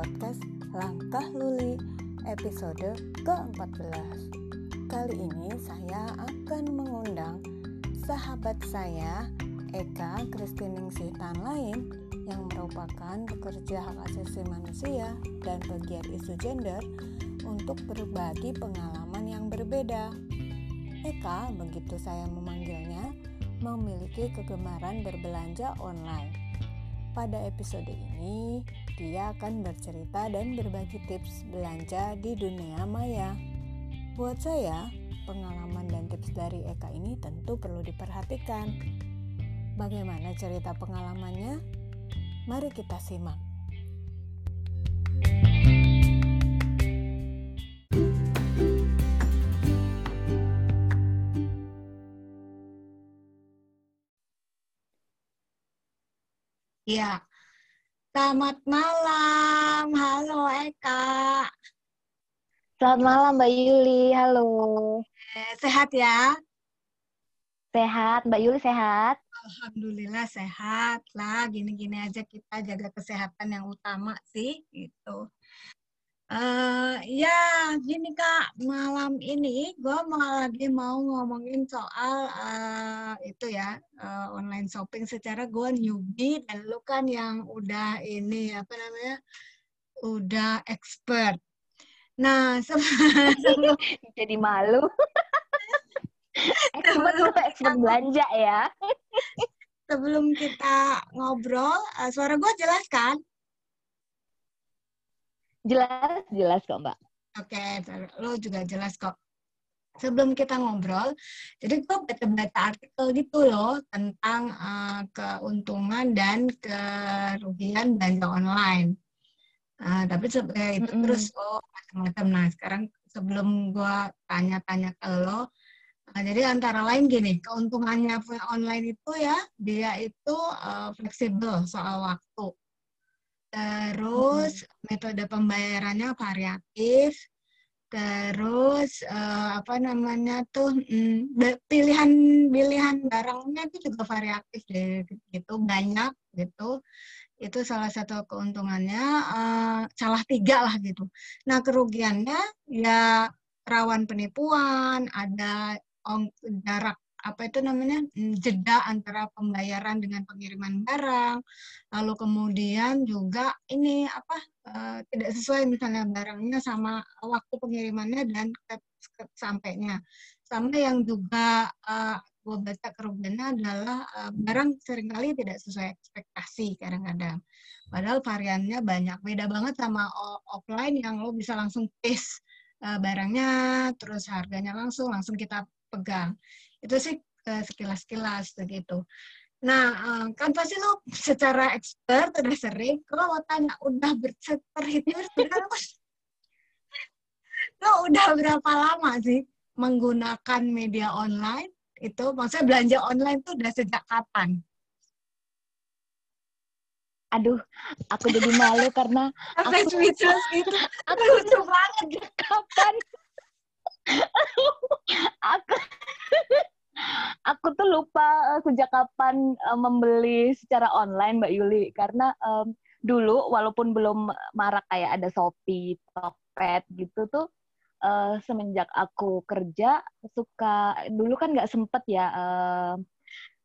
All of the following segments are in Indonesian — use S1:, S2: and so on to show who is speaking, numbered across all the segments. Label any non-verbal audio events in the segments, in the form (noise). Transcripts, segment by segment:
S1: podcast Langkah Luli episode ke-14. Kali ini saya akan mengundang sahabat saya Eka Kristiningsih Tan lain yang merupakan pekerja hak asasi manusia dan pegiat isu gender untuk berbagi pengalaman yang berbeda. Eka, begitu saya memanggilnya, memiliki kegemaran berbelanja online. Pada episode ini, dia akan bercerita dan berbagi tips belanja di dunia maya. Buat saya, pengalaman dan tips dari Eka ini tentu perlu diperhatikan. Bagaimana cerita pengalamannya? Mari kita simak.
S2: Ya, selamat malam. Halo Eka.
S3: Selamat malam Mbak Yuli. Halo.
S2: Eh, sehat ya?
S3: Sehat, Mbak Yuli sehat?
S2: Alhamdulillah sehat lah. Gini-gini aja kita jaga kesehatan yang utama sih, gitu. Uh, ya, gini Kak, malam ini gue mau lagi mau ngomongin soal uh, itu ya uh, online shopping. Secara gue newbie dan lu kan yang udah ini apa namanya, udah expert. Nah, (laughs) sebelum (laughs)
S3: jadi malu. (laughs) expert lu expert belanja ya.
S2: sebelum kita ngobrol, uh, suara gue jelas kan?
S3: Jelas, jelas kok Mbak.
S2: Oke, lo juga jelas kok. Sebelum kita ngobrol, jadi gue baca-baca artikel gitu loh tentang uh, keuntungan dan kerugian belanja online. Uh, tapi sebenarnya itu mm -hmm. terus oh macam-macam. Nah sekarang sebelum gue tanya-tanya ke lo, uh, jadi antara lain gini, keuntungannya online itu ya dia itu uh, fleksibel soal waktu terus hmm. metode pembayarannya variatif, terus uh, apa namanya tuh hmm, pilihan pilihan barangnya itu juga variatif deh gitu. Banyak gitu. Itu salah satu keuntungannya. Uh, salah tiga lah gitu. Nah kerugiannya ya rawan penipuan ada jarak apa itu namanya mm, jeda antara pembayaran dengan pengiriman barang lalu kemudian juga ini apa uh, tidak sesuai misalnya barangnya sama waktu pengirimannya dan sampainya. Sama yang juga uh, gue baca kerugiannya adalah uh, barang sering kali tidak sesuai ekspektasi kadang-kadang. Padahal variannya banyak beda banget sama offline yang lo bisa langsung taste barangnya terus harganya langsung langsung kita pegang itu sih uh, sekilas-kilas begitu. Nah, uh, kan pasti lo secara expert udah sering, kalau mau tanya udah berterhitung sudah lo udah berapa lama sih menggunakan media online? Itu maksudnya belanja online tuh udah sejak kapan?
S3: Aduh, aku jadi malu karena
S2: aku speechless gitu. (laughs)
S3: Aku lucu banget kapan. Aku aku tuh lupa uh, sejak kapan uh, membeli secara online Mbak Yuli karena um, dulu walaupun belum marak kayak ada Shopee, Tokped gitu tuh uh, semenjak aku kerja suka dulu kan nggak sempet ya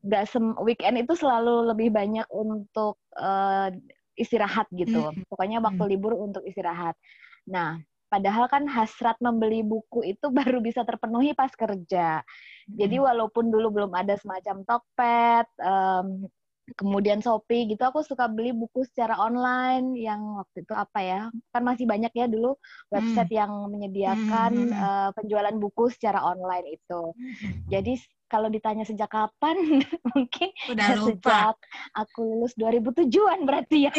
S3: nggak uh, sem weekend itu selalu lebih banyak untuk uh, istirahat gitu. Mm. Pokoknya waktu libur untuk istirahat. Nah, Padahal kan hasrat membeli buku itu (laughs) baru bisa terpenuhi pas kerja. Jadi walaupun dulu belum ada semacam Tokped, um, kemudian Shopee gitu, aku suka beli buku secara online yang waktu itu apa ya? Kan masih banyak ya dulu website hmm. yang menyediakan hmm. uh, penjualan buku secara online itu. Hmm. Jadi kalau ditanya sejak kapan, (laughs) mungkin
S2: Udah (laughs) lupa.
S3: sejak aku lulus 2007-an berarti ya.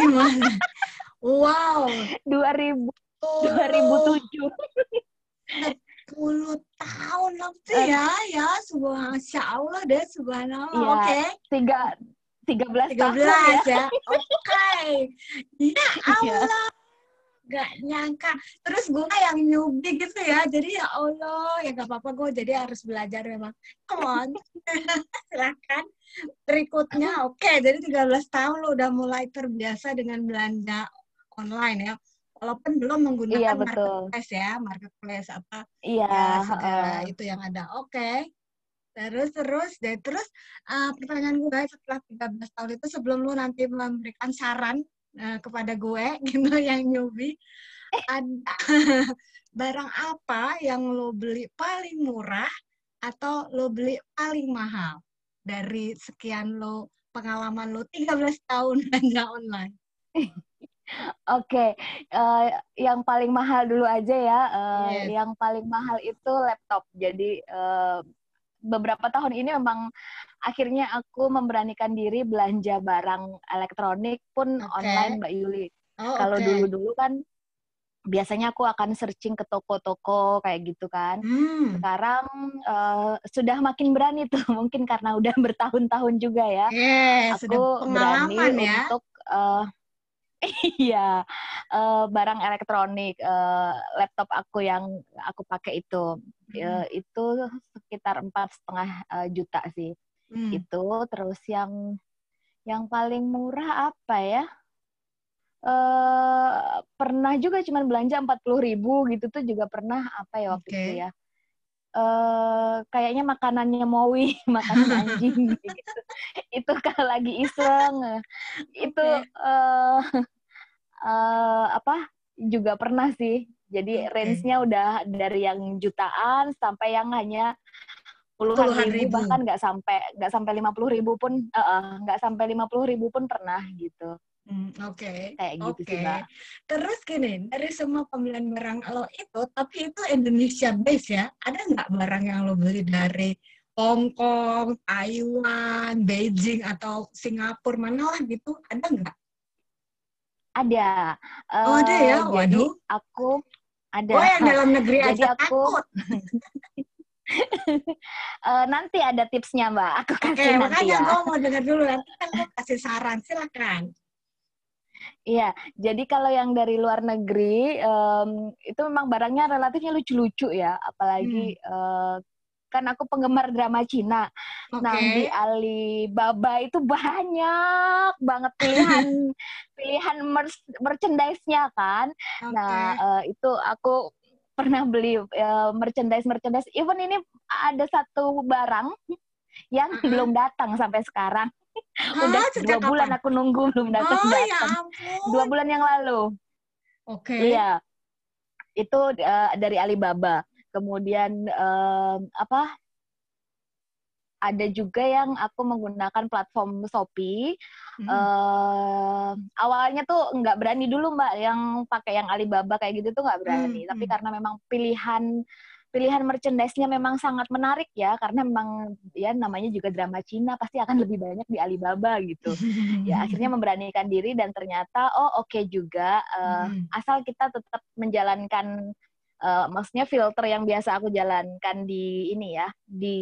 S2: wow.
S3: 2000 2007.
S2: 10 tahun lebih ya, ya, subhanallah, Allah deh, subhanallah.
S3: Iya,
S2: Oke. Okay.
S3: Tiga, 13, 13 tahun
S2: ya. ya. Oke. Okay. Ya (laughs) Allah. Gak nyangka. Terus gue yang newbie gitu ya. Jadi ya Allah, ya gak apa-apa gue jadi harus belajar memang. Come on. (laughs) Silahkan. Berikutnya, oke. Okay, jadi 13 tahun lo udah mulai terbiasa dengan belanja online ya walaupun belum menggunakan
S3: Iya, betul.
S2: marketplace ya, marketplace apa
S3: Iya,
S2: ya segala
S3: heeh.
S2: itu yang ada. Oke. Terus terus dan terus eh, pertanyaan gue setelah 13 tahun itu sebelum lu nanti memberikan saran eh, kepada gue (laughs) gitu yang newbie ada (laughs) barang apa yang lo beli paling murah atau lo beli paling mahal dari sekian lo pengalaman lo 13 tahun (laughs) belanja online.
S3: Oke, eh, yang paling mahal dulu aja ya. Eh,
S2: Yes.
S3: Yang paling mahal itu laptop. Jadi eh, beberapa tahun ini memang akhirnya aku memberanikan diri belanja barang elektronik pun
S2: Oke.
S3: online, Mbak Yuli.
S2: Oh,
S3: Kalau
S2: oke.
S3: dulu-dulu kan biasanya aku akan searching ke toko-toko kayak gitu kan.
S2: Hmm.
S3: Sekarang eh, sudah makin berani tuh, (laughs) mungkin karena udah bertahun-tahun juga ya.
S2: Yes, sudah
S3: Aku berani
S2: pengalaman ya.
S3: untuk eh, iya eh, barang elektronik eh, laptop aku yang aku pakai itu.
S2: Hmm.
S3: eh, itu sekitar empat setengah eh, juta sih.
S2: Hmm.
S3: itu terus yang yang paling murah apa ya? Eh pernah juga cuman belanja empat puluh ribu gitu tuh juga pernah apa ya waktu
S2: Oke.
S3: itu ya. Eh kayaknya makanannya Mowi (laughs) makanan anjing (laughs) gitu. Itu kalau lagi iseng. Itu eh eh, apa juga pernah sih jadi range-nya udah dari yang jutaan sampai yang hanya puluhan,
S2: Puluhan
S3: ribu,
S2: ribu.
S3: bahkan nggak sampai nggak sampai lima puluh ribu pun eh, eh, nggak sampai lima puluh ribu pun pernah gitu
S2: Hmm, Oke.
S3: kayak gitu
S2: Oke.
S3: sih mbak
S2: Terus gini, dari semua pembelian barang lo itu, tapi itu Indonesia base ya. Ada nggak barang yang lo beli dari Hong Kong, Taiwan, Beijing atau Singapura mana lah gitu? Ada nggak?
S3: Ada.
S2: Oh ada ya,
S3: Eh, jadi
S2: waduh.
S3: aku ada.
S2: Gue yang dalam negeri (laughs)
S3: Jadi
S2: aja
S3: aku-
S2: takut. (laughs)
S3: Eh, nanti ada tipsnya mbak. Aku
S2: Oke,
S3: kasih nanti
S2: makanya
S3: ya.
S2: gue mau (laughs) dengar dulu. Nanti kan lo kasih saran, silakan.
S3: Iya, jadi kalau yang dari luar negeri em, itu memang barangnya relatifnya lucu-lucu ya, apalagi eh, kan aku penggemar drama Cina.
S2: Oke.
S3: Nah di Alibaba itu banyak banget pilihan (laughs) pilihan merch- merchandise-nya kan.
S2: Oke.
S3: Nah eh, itu aku pernah beli eh, merchandise merchandise. Even ini ada satu barang yang
S2: Uh-uh.
S3: belum datang sampai sekarang.
S2: Hah,
S3: Udah dua bulan
S2: kapan?
S3: aku nunggu belum datang
S2: Oh ya
S3: datang.
S2: ampun.
S3: Dua bulan yang lalu.
S2: Oke.
S3: Iya, itu eh, dari Alibaba. Kemudian em, apa? Ada juga yang aku menggunakan platform Shopee.
S2: Hmm.
S3: Eh, awalnya tuh nggak berani dulu mbak, yang pakai yang Alibaba kayak gitu tuh nggak berani.
S2: Hmm,
S3: Tapi
S2: hmm.
S3: karena memang pilihan pilihan merchandise-nya memang sangat menarik ya, karena memang ya namanya juga drama Cina pasti akan lebih banyak di Alibaba gitu. ya (laughs) akhirnya memberanikan diri dan ternyata oh oke juga eh,
S2: Hmm.
S3: asal kita tetap menjalankan eh, maksudnya filter yang biasa aku jalankan di ini ya di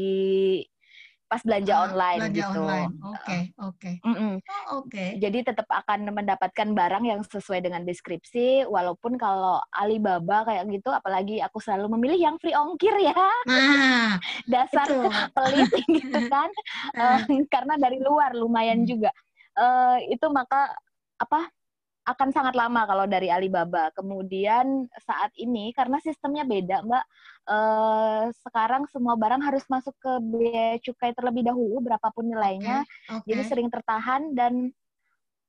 S3: pas belanja
S2: Ah,
S3: online
S2: belanja
S3: gitu.
S2: online. Oke, oke.
S3: Mm-mm.
S2: Oh, oke.
S3: Jadi tetap akan mendapatkan barang yang sesuai dengan deskripsi walaupun kalau Alibaba kayak gitu apalagi aku selalu memilih yang free ongkir ya
S2: Nah, (laughs)
S3: dasar
S2: itu.
S3: pelit (laughs) gitu kan Eh, karena dari luar lumayan
S2: Hmm.
S3: juga Eh, itu maka apa akan sangat lama kalau dari Alibaba. Kemudian saat ini karena sistemnya beda, Mbak. eh, sekarang semua barang harus masuk ke bea cukai terlebih dahulu berapapun nilainya.
S2: oke.
S3: Jadi sering tertahan dan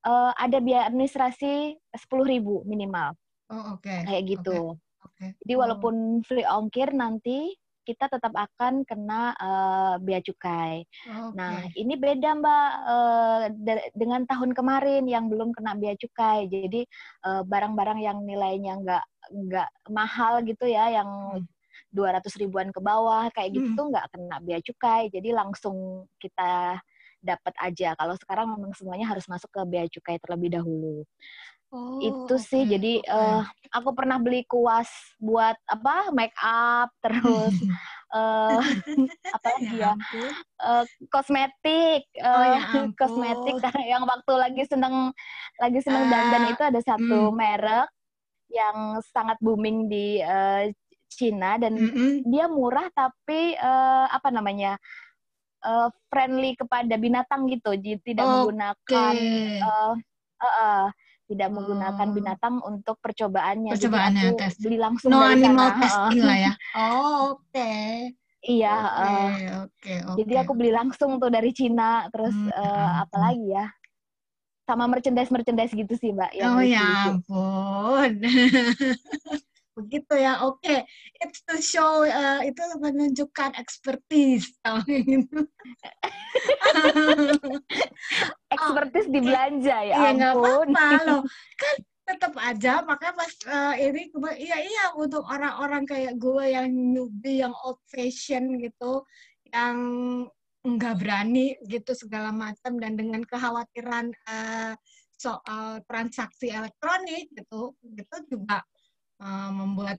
S3: eh, ada biaya administrasi 10.000 minimal
S2: Oh, oke.
S3: kayak gitu.
S2: Oke.
S3: Jadi
S2: Oh,
S3: walaupun free ongkir nanti kita tetap akan kena eh, bea cukai.
S2: oke.
S3: Nah, ini beda Mbak eh, da- dengan tahun kemarin yang belum kena bea cukai. Jadi eh, barang-barang yang nilainya nggak nggak mahal gitu ya, yang
S2: Hmm.
S3: 200 ribuan ke bawah kayak gitu
S2: Hmm.
S3: tuh nggak kena bea cukai. Jadi langsung kita dapat aja. Kalau sekarang memang semuanya harus masuk ke bea cukai terlebih dahulu.
S2: Oh,
S3: Itu sih.
S2: oke,
S3: Jadi eh, aku pernah beli kuas buat apa? make up (laughs) terus eh (laughs) apa lagi
S2: ya
S3: ya?
S2: ampun.
S3: eh, kosmetik,
S2: Oh, ya (laughs) ampun.
S3: kosmetik karena yang waktu lagi seneng lagi seneng
S2: Ah,
S3: dandan itu ada satu
S2: hmm.
S3: merek yang sangat booming di eh, Cina dan
S2: Mm-mm.
S3: dia murah tapi eh, apa namanya eh, friendly kepada binatang gitu, jadi tidak
S2: Oke.
S3: menggunakan eh, eh, eh, tidak menggunakan
S2: Oh.
S3: binatang untuk percobaannya. Jadi
S2: Percobaannya,
S3: aku
S2: tes.
S3: beli langsung
S2: No
S3: dari
S2: animal
S3: sana. (laughs)
S2: testing lah ya. Oh, oke.
S3: Iya,
S2: Oke,
S3: eh,
S2: oke, oke.
S3: jadi aku beli langsung tuh dari Cina. Terus
S2: Hmm,
S3: eh,
S2: ya
S3: apa lagi ya? Sama merchandise merchandise gitu sih mbak yang
S2: Oh ya ampun. (laughs) Begitu ya. Oke. It's to show uh, itu menunjukkan expertise. (laughs) Oh, gitu. (laughs)
S3: Expertise di belanja ya
S2: Iya nggak
S3: ampun.
S2: apa-apa loh. (laughs) Kan tetap aja makanya pas uh, ini iya iya untuk orang-orang kayak gue yang newbie yang old fashion gitu yang nggak berani gitu segala macam dan dengan kekhawatiran uh, soal transaksi elektronik gitu gitu juga uh, membuat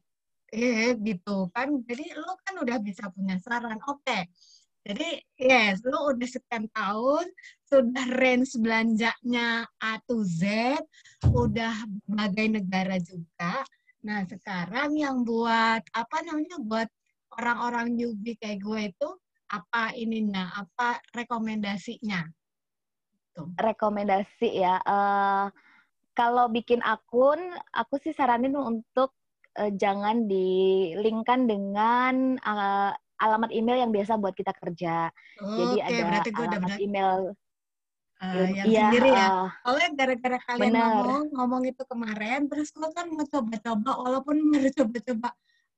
S2: eh gitu kan. Jadi lo kan udah bisa punya saran. Oke. Jadi yes lo udah sekian tahun sudah range belanjanya A to Z udah berbagai negara juga. Nah sekarang yang buat apa namanya buat orang-orang newbie kayak gue itu apa ininya apa rekomendasinya?
S3: Rekomendasi ya. eh, kalau bikin akun, aku sih saranin untuk eh, jangan dilingkan dengan eh, alamat email yang biasa buat kita kerja. Jadi
S2: Oke,
S3: ada
S2: berarti gue udah
S3: alamat
S2: benar
S3: email
S2: eh, yang
S3: iya,
S2: sendiri ya.
S3: eh,
S2: Soalnya gara-gara kalian
S3: Bener.
S2: ngomong ngomong itu kemarin, terus gue kan mau coba-coba, walaupun baru coba-coba,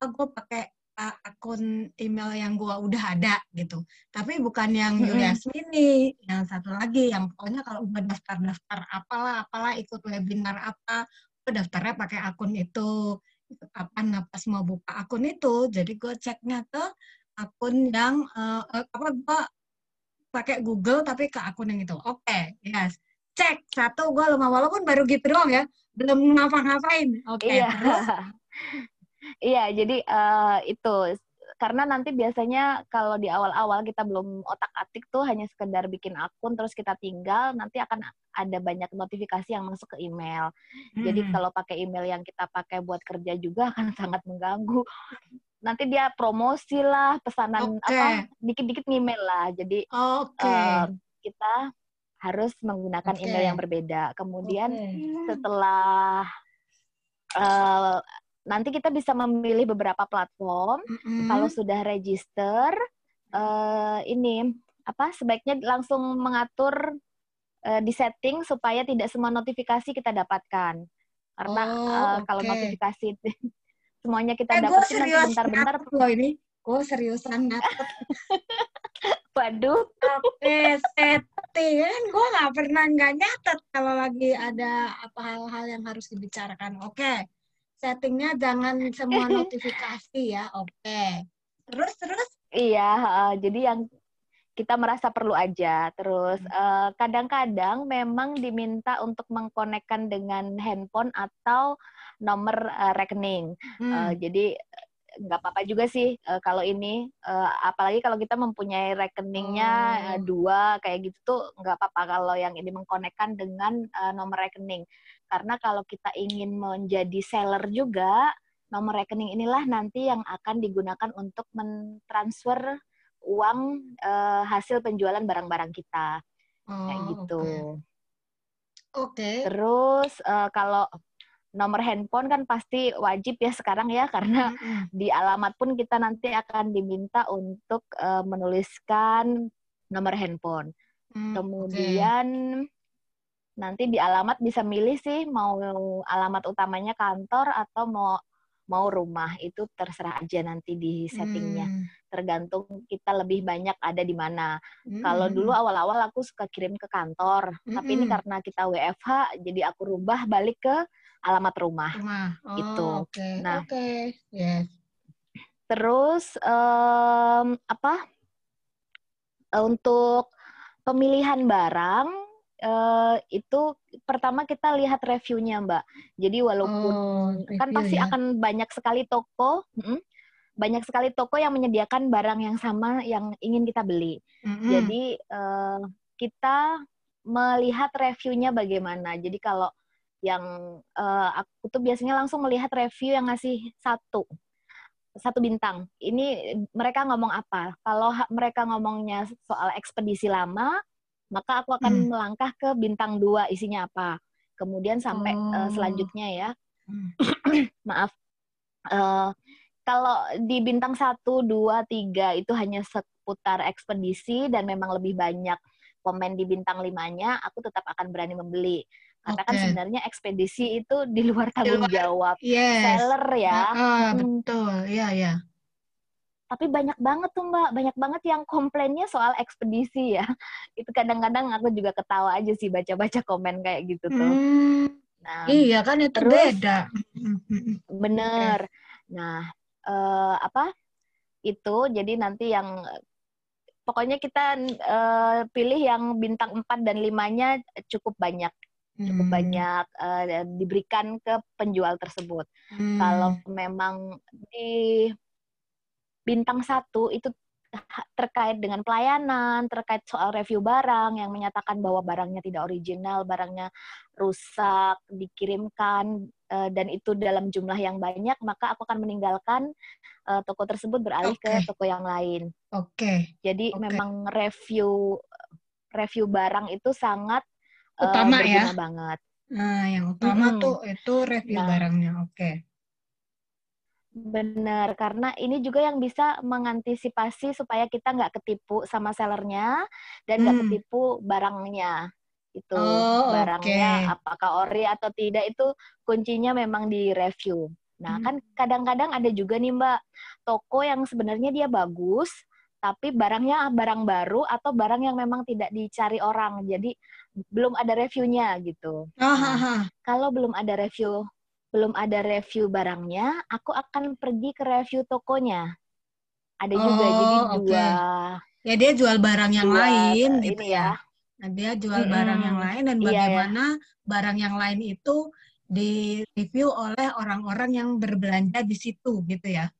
S2: ah, gue pakai akun email yang gue udah ada gitu. Tapi bukan yang
S3: Mm-mm.
S2: Yulias ini, yang satu lagi, yang pokoknya kalau gue daftar-daftar apalah, apalah ikut webinar apa, gue daftarnya pakai akun itu. Itu Kapan nah, pas mau buka akun itu, jadi gue ceknya ke akun yang eh, apa gue pakai Google tapi ke akun yang itu. Oke, yes. Cek satu gue lemah walaupun baru gitu doang ya, belum ngapa-ngapain. Oke,
S3: iya.
S2: terus (laughs)
S3: Iya, jadi eh, itu karena nanti biasanya kalau di awal-awal kita belum otak-atik tuh hanya sekedar bikin akun terus kita tinggal, nanti akan ada banyak notifikasi yang masuk ke email. Jadi
S2: Hmm.
S3: kalau pakai email yang kita pakai buat kerja juga (laughs) akan sangat mengganggu. Nanti dia promosi lah, pesanan
S2: Oke.
S3: apa, dikit-dikit email lah. Jadi
S2: Oke.
S3: eh, kita harus menggunakan
S2: Oke.
S3: email yang berbeda. Kemudian
S2: Oke.
S3: setelah eh, nanti kita bisa memilih beberapa platform.
S2: Mm-mm.
S3: Kalau sudah register, eh, ini apa sebaiknya langsung mengatur eh, di setting supaya tidak semua notifikasi kita dapatkan. Karena
S2: Oh,
S3: eh, kalau
S2: oke.
S3: notifikasi (laughs) semuanya kita
S2: eh,
S3: dapetin nanti bentar-bentar,
S2: loh ini. Gue seriusan nyatet. (laughs)
S3: waduh,
S2: Oke, setting. Gue nggak pernah nggak nyatet kalau lagi ada apa hal-hal yang harus dibicarakan. Oke, settingnya jangan semua notifikasi ya. Oke. Terus terus.
S3: iya. eh, jadi yang kita merasa perlu aja. Terus
S2: Hmm.
S3: eh, kadang-kadang memang diminta untuk mengkonekkan dengan handphone atau nomor eh, rekening.
S2: Hmm.
S3: jadi eh, nggak apa-apa juga sih eh, kalau ini, eh, apalagi kalau kita mempunyai rekeningnya eh,
S2: Oh.
S3: dua kayak gitu tuh nggak apa-apa kalau yang ini mengkonekkan dengan eh, nomor rekening. Karena kalau kita ingin menjadi seller juga, nomor rekening inilah nanti yang akan digunakan untuk mentransfer uang eh, hasil penjualan barang-barang kita kayak
S2: Oh,
S3: gitu.
S2: Oke. Oke.
S3: Terus eh, kalau nomor handphone kan pasti wajib ya sekarang ya karena
S2: Mm-mm.
S3: di alamat pun kita nanti akan diminta untuk eh, menuliskan nomor handphone.
S2: Hmm,
S3: Kemudian nanti di alamat bisa milih sih mau alamat utamanya kantor atau mau mau rumah itu terserah aja nanti di settingnya.
S2: Hmm,
S3: Tergantung kita lebih banyak ada di mana.
S2: hmm,
S3: Kalau
S2: hmm,
S3: dulu awal-awal aku suka kirim ke kantor, tapi ini
S2: Mm-mm.
S3: karena kita WFH jadi aku rubah balik ke alamat rumah.
S2: rumah. Oh,
S3: gitu.
S2: Oke.
S3: Nah.
S2: Oke. Yes.
S3: Terus em, apa? Untuk pemilihan barang eh, itu pertama kita lihat reviewnya, Mbak. Jadi walaupun
S2: Oh,
S3: kan pasti
S2: ya.
S3: akan banyak sekali toko, mm, banyak sekali toko yang menyediakan barang yang sama yang ingin kita beli.
S2: Mm-mm.
S3: Jadi eh, kita melihat reviewnya bagaimana. Jadi kalau yang eh, aku tuh biasanya langsung melihat review yang ngasih satu satu bintang. Ini mereka ngomong apa? Kalau mereka ngomongnya soal ekspedisi lama, maka aku akan
S2: Hmm.
S3: melangkah ke bintang dua isinya apa. Kemudian sampai uh,
S2: Oh.
S3: selanjutnya ya,
S2: Hmm. (clears throat)
S3: maaf. eh, kalau di bintang 1, 2, 3 itu hanya seputar ekspedisi dan memang lebih banyak komen di bintang limanya, aku tetap akan berani membeli. Karena kan
S2: Oke.
S3: sebenarnya ekspedisi itu di luar tanggung
S2: luar-
S3: jawab
S2: Yes.
S3: seller ya.
S2: Ah,
S3: Hmm.
S2: betul. Iya, ya.
S3: Tapi banyak banget tuh Mbak, banyak banget yang komplainnya soal ekspedisi ya. (laughs) Itu kadang-kadang aku juga ketawa aja sih baca-baca komen kayak gitu tuh.
S2: Hmm.
S3: Nah,
S2: Iya kan itu
S3: terus-
S2: beda. (laughs)
S3: Bener. Nah, eh, apa? Itu jadi nanti yang pokoknya kita eh, pilih yang bintang 4 dan 5-nya cukup banyak, cukup
S2: Hmm.
S3: banyak eh, diberikan ke penjual tersebut.
S2: Hmm.
S3: Kalau memang di bintang satu itu terkait dengan pelayanan, terkait soal review barang yang menyatakan bahwa barangnya tidak original, barangnya rusak, dikirimkan eh, dan itu dalam jumlah yang banyak, maka aku akan meninggalkan eh, toko tersebut beralih ke
S2: Oke.
S3: toko yang lain.
S2: Oke.
S3: Jadi
S2: Oke.
S3: memang review review barang itu sangat eh,
S2: Utama ya?
S3: berguna banget.
S2: Nah, yang utama
S3: Mm-mm.
S2: tuh itu review
S3: Nah.
S2: barangnya. Oke.
S3: Benar, karena ini juga yang bisa mengantisipasi supaya kita nggak ketipu sama sellernya dan nggak
S2: Hmm.
S3: ketipu barangnya. Itu
S2: Oh,
S3: barangnya
S2: oke.
S3: apakah ori atau tidak itu kuncinya memang di review. Nah,
S2: Hmm.
S3: kan kadang-kadang ada juga nih Mbak, toko yang sebenarnya dia bagus, tapi barangnya barang baru atau barang yang memang tidak dicari orang. Jadi belum ada reviewnya gitu.
S2: Ah,
S3: Nah,
S2: ah, ah.
S3: kalau belum ada review belum ada review barangnya, aku akan pergi ke review tokonya. Ada juga jadi
S2: Oh, oke.
S3: dua
S2: Ya dia jual barang yang
S3: dua
S2: lain
S3: eh,
S2: gitu ya.
S3: ya.
S2: Nah, dia jual barang yang lain dan
S3: Iya, ya.
S2: bagaimana barang yang lain itu direview oleh orang-orang yang berbelanja di situ gitu ya.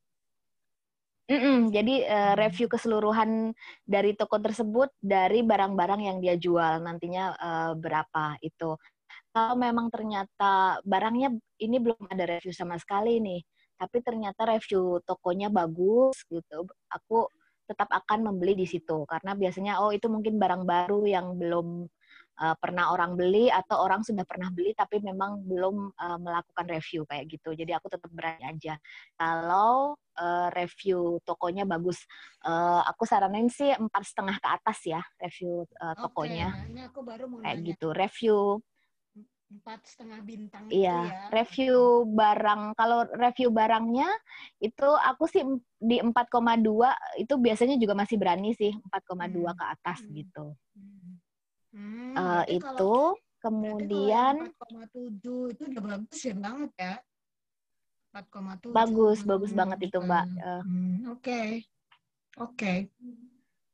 S3: Mm-mm, jadi
S2: Hmm.
S3: review keseluruhan dari toko tersebut dari barang-barang yang dia jual nantinya eh, berapa itu. Kalau memang ternyata barangnya ini belum ada review sama sekali nih, tapi ternyata review tokonya bagus gitu, aku tetap akan membeli di situ karena biasanya oh itu mungkin barang baru yang belum eh, pernah orang beli atau orang sudah pernah beli tapi memang belum eh, melakukan review kayak gitu. Jadi aku tetap berani aja. Kalau eh, review tokonya bagus, Eh, aku saranin sih empat setengah ke atas ya review eh, tokonya
S2: nah aku baru mau
S3: kayak
S2: nanya.
S3: gitu. Review
S2: Empat setengah bintang itu
S3: Iya,
S2: ya.
S3: review barang. Kalau review barangnya itu aku sih di 4,2 itu biasanya juga masih berani sih 4,2
S2: Hmm.
S3: ke atas
S2: Hmm.
S3: gitu.
S2: Hmm,
S3: Eh,
S2: berarti
S3: itu
S2: kalau-
S3: kemudian
S2: Berarti kalau yang 4,7 itu udah bagus ya banget ya. 4,7.
S3: bagus, bagus
S2: Hmm,
S3: banget itu Mbak.
S2: hmm,
S3: Eh,
S2: hmm, Oke. Oke.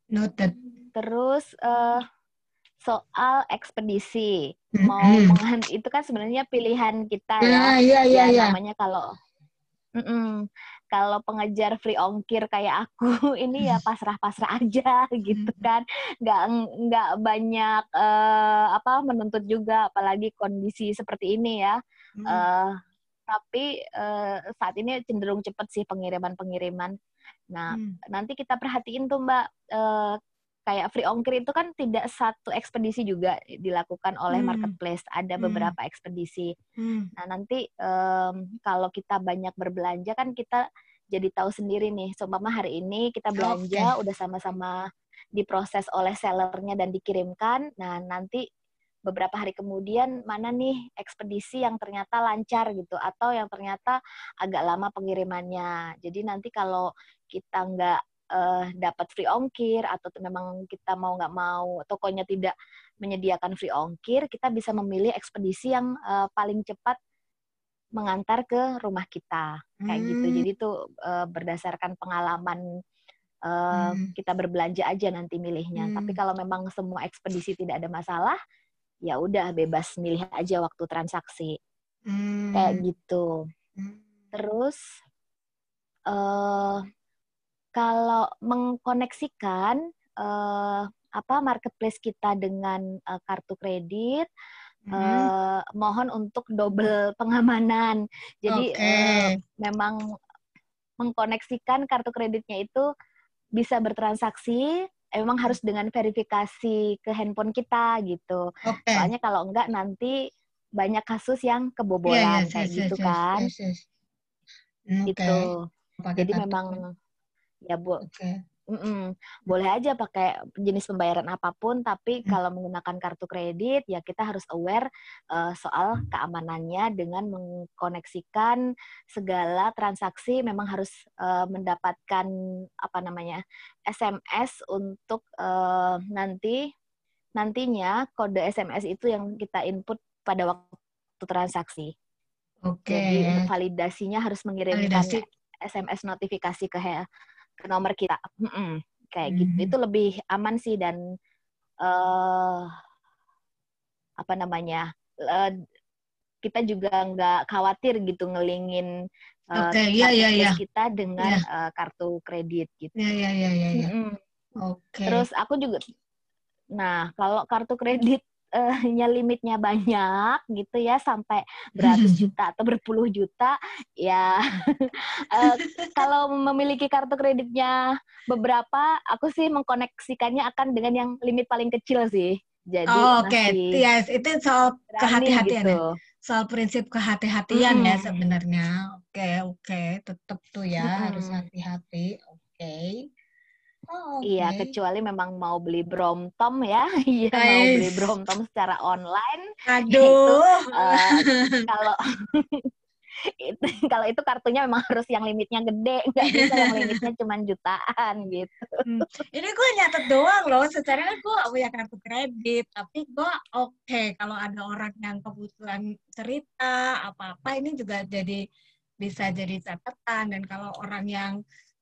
S2: Noted.
S3: terus eh, soal ekspedisi
S2: Hmm,
S3: mau
S2: hmm.
S3: mengan- itu kan sebenarnya pilihan kita ya.
S2: Ya, iya, iya,
S3: ya
S2: iya.
S3: namanya kalau Mm-mm. kalau pengejar free ongkir kayak aku (laughs) ini ya pasrah-pasrah aja (laughs) gitu kan nggak nggak banyak eh, apa menuntut juga apalagi kondisi seperti ini ya
S2: Hmm,
S3: Eh, tapi eh, saat ini cenderung cepat sih pengiriman-pengiriman nah
S2: hmm.
S3: nanti kita perhatiin tuh mbak eh, kayak free ongkir itu kan tidak satu ekspedisi juga dilakukan oleh
S2: Hmm.
S3: marketplace ada
S2: Hmm.
S3: beberapa ekspedisi
S2: Hmm.
S3: Nah, nanti em, kalau kita banyak berbelanja kan kita jadi tahu sendiri nih. Seumpama hari ini kita belanja udah sama-sama diproses oleh sellernya dan dikirimkan. Nah, nanti beberapa hari kemudian mana nih ekspedisi yang ternyata lancar gitu atau yang ternyata agak lama pengirimannya. Jadi nanti kalau kita nggak eh, dapat free ongkir atau tuh memang kita mau nggak mau tokonya tidak menyediakan free ongkir, kita bisa memilih ekspedisi yang eh, paling cepat mengantar ke rumah kita kayak gitu.
S2: Hmm.
S3: Jadi itu eh, berdasarkan pengalaman eh,
S2: Hmm.
S3: kita berbelanja aja nanti milihnya.
S2: Hmm.
S3: Tapi kalau memang semua ekspedisi tidak ada masalah, ya udah bebas milih aja waktu transaksi
S2: Hmm.
S3: kayak gitu.
S2: Hmm.
S3: Terus eh kalau mengkoneksikan eh, apa marketplace kita dengan eh, kartu kredit,
S2: Hmm.
S3: mohon untuk double pengamanan. Jadi
S2: Oke.
S3: eh, memang mengkoneksikan kartu kreditnya itu bisa bertransaksi, memang harus dengan verifikasi ke handphone kita gitu.
S2: Oke.
S3: Soalnya kalau enggak nanti banyak kasus yang kebobolan
S2: Iya, iya,
S3: kayak
S2: yes,
S3: gitu
S2: yes,
S3: kan.
S2: yes, yes. Oke.
S3: Gitu.
S2: Pakai
S3: Jadi
S2: kartu
S3: memang. Ya bu,
S2: Oke.
S3: Mm-mm. Boleh aja pakai jenis pembayaran apa pun, tapi
S2: Hmm.
S3: kalau menggunakan kartu kredit ya kita harus aware eh, soal keamanannya dengan mengkoneksikan segala transaksi memang harus eh, mendapatkan apa namanya SMS untuk eh, nanti nantinya kode SMS itu yang kita input pada waktu transaksi.
S2: Oke.
S3: Jadi untuk validasinya harus mengirimkan
S2: Validasi.
S3: SMS notifikasi ke nomor kita. Mm-mm, kayak gitu.
S2: Mhm.
S3: Itu lebih aman sih dan eh apa namanya? eh, kita juga nggak khawatir gitu ngelingin
S2: Oke, iya, iya,
S3: marketplace
S2: iya.
S3: kita dengan eh, kartu kredit gitu.
S2: Ya, ya, ya, ya, ya.
S3: Mm-mm.
S2: Oke.
S3: Terus aku juga, nah kalau kartu kredit eh, nya limitnya banyak gitu ya sampai beratus (laughs) juta atau berpuluh juta, ya (laughs) eh, kalau memiliki kartu kreditnya beberapa, aku sih mengkoneksikannya akan dengan yang limit paling kecil sih. Jadi
S2: Oh, Oke,
S3: masih
S2: yes, itu soal kehati-hatian ya.
S3: gitu.
S2: Soal prinsip kehati-hatian ya
S3: Mm.
S2: sebenarnya. Oke, oke, tetap tuh ya
S3: Mm-mm.
S2: harus hati-hati. Oke. Oh, oke.
S3: Iya, kecuali memang mau beli bromtom ya, (laughs) iya mau beli bromtom secara online.
S2: Aduh.
S3: eh, (laughs) kalau (laughs) itu kalau itu kartunya memang harus yang limitnya gede, nggak bisa yang limitnya cuma jutaan gitu.
S2: Hmm. Ini gue nyatet doang loh. Secara kan gue punya kartu kredit, tapi gue oke kalau ada orang yang kebetulan cerita apa-apa ini juga jadi bisa jadi catatan dan kalau orang yang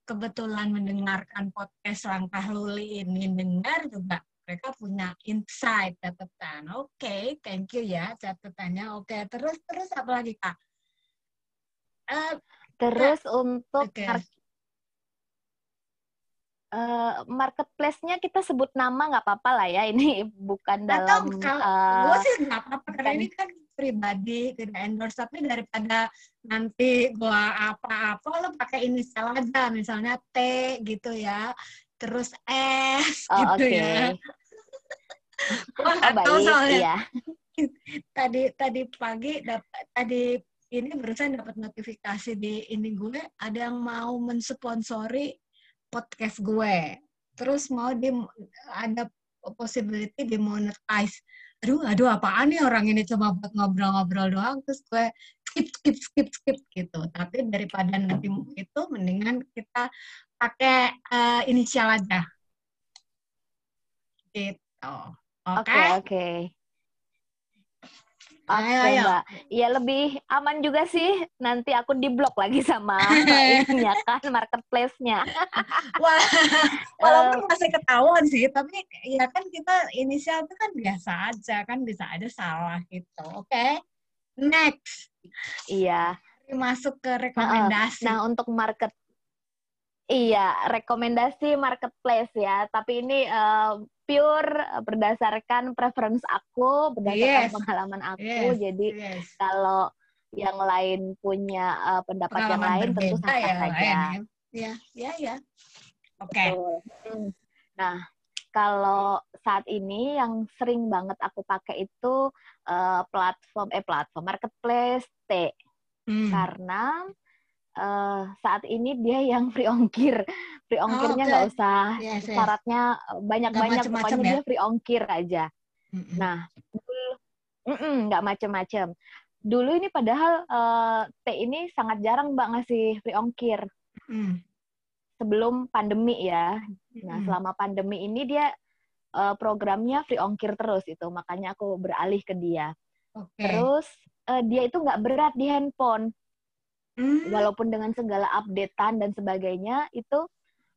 S2: kebetulan mendengarkan podcast langkah luli ini dengar juga mereka punya insight catatan. Oke, thank you ya catatannya. Oke, terus terus apa lagi kak? Eh,
S3: Terus untuk
S2: Oke.
S3: mar- eh, marketplace-nya kita sebut nama nggak apa-apa lah ya, ini (laughs) bukan
S2: Atau
S3: dalam
S2: kalau
S3: eh,
S2: gue sih nggak apa-apa karena ini kan pribadi tidak endorse tapi daripada nanti gua apa-apa lo pakai inisial aja misalnya T gitu ya terus S
S3: oh,
S2: gitu
S3: oke.
S2: ya (laughs) gua
S3: Oh,
S2: nggak tahu
S3: baik,
S2: soalnya
S3: iya. (laughs)
S2: tadi tadi pagi dapat tadi ini barusan dapat notifikasi di ini gue ada yang mau mensponsori podcast gue terus mau di ada possibility di monetize aduh aduh apaan nih orang ini? Cuma buat ngobrol-ngobrol doang terus gue skip skip skip skip gitu. Tapi daripada nanti itu mendingan kita pakai eh, inisial aja. Gitu. Oke?
S3: Oke, oke. Oke,
S2: ayo.
S3: Mbak. Iya lebih aman juga sih. Nanti aku diblok lagi sama (laughs) ininya kan marketplace-nya. (laughs)
S2: Wah,
S3: Eh.
S2: walaupun masih ketahuan sih, tapi ya kan kita inisial itu kan biasa aja, kan bisa aja salah gitu. Oke, next.
S3: Iya.
S2: Masuk ke rekomendasi.
S3: Nah, untuk market Iya, rekomendasi marketplace ya. Tapi ini eh, pure berdasarkan preference aku, berdasarkan
S2: Yes.
S3: pengalaman aku.
S2: Yes,
S3: Jadi
S2: yes.
S3: kalau yang lain punya eh, pendapat yang lain tentu
S2: berbeda
S3: sah-sah
S2: ya,
S3: saja.
S2: ya. Ya, ya, ya. Oke.
S3: Betul. Hmm. Nah, kalau saat ini yang sering banget aku pakai itu eh, platform eh platform marketplace T
S2: Hmm.
S3: karena eh, saat ini dia yang (laughs) free ongkir. Free ongkirnya
S2: oke.
S3: nggak usah
S2: Yes, yes.
S3: syaratnya banyak-banyak
S2: Nggak macem-macem
S3: pokoknya
S2: ya?
S3: dia free ongkir aja.
S2: Mm-mm.
S3: Nah, nggak macem-macem. Dulu ini padahal eh, T ini sangat jarang mbak ngasih free ongkir
S2: Mm.
S3: sebelum pandemi ya. Nah,
S2: Mm-mm.
S3: selama pandemi ini dia eh, programnya free ongkir terus itu, makanya aku beralih ke dia.
S2: Oke.
S3: Terus eh, dia itu nggak berat di handphone,
S2: Hmm.
S3: walaupun dengan segala updatean dan sebagainya itu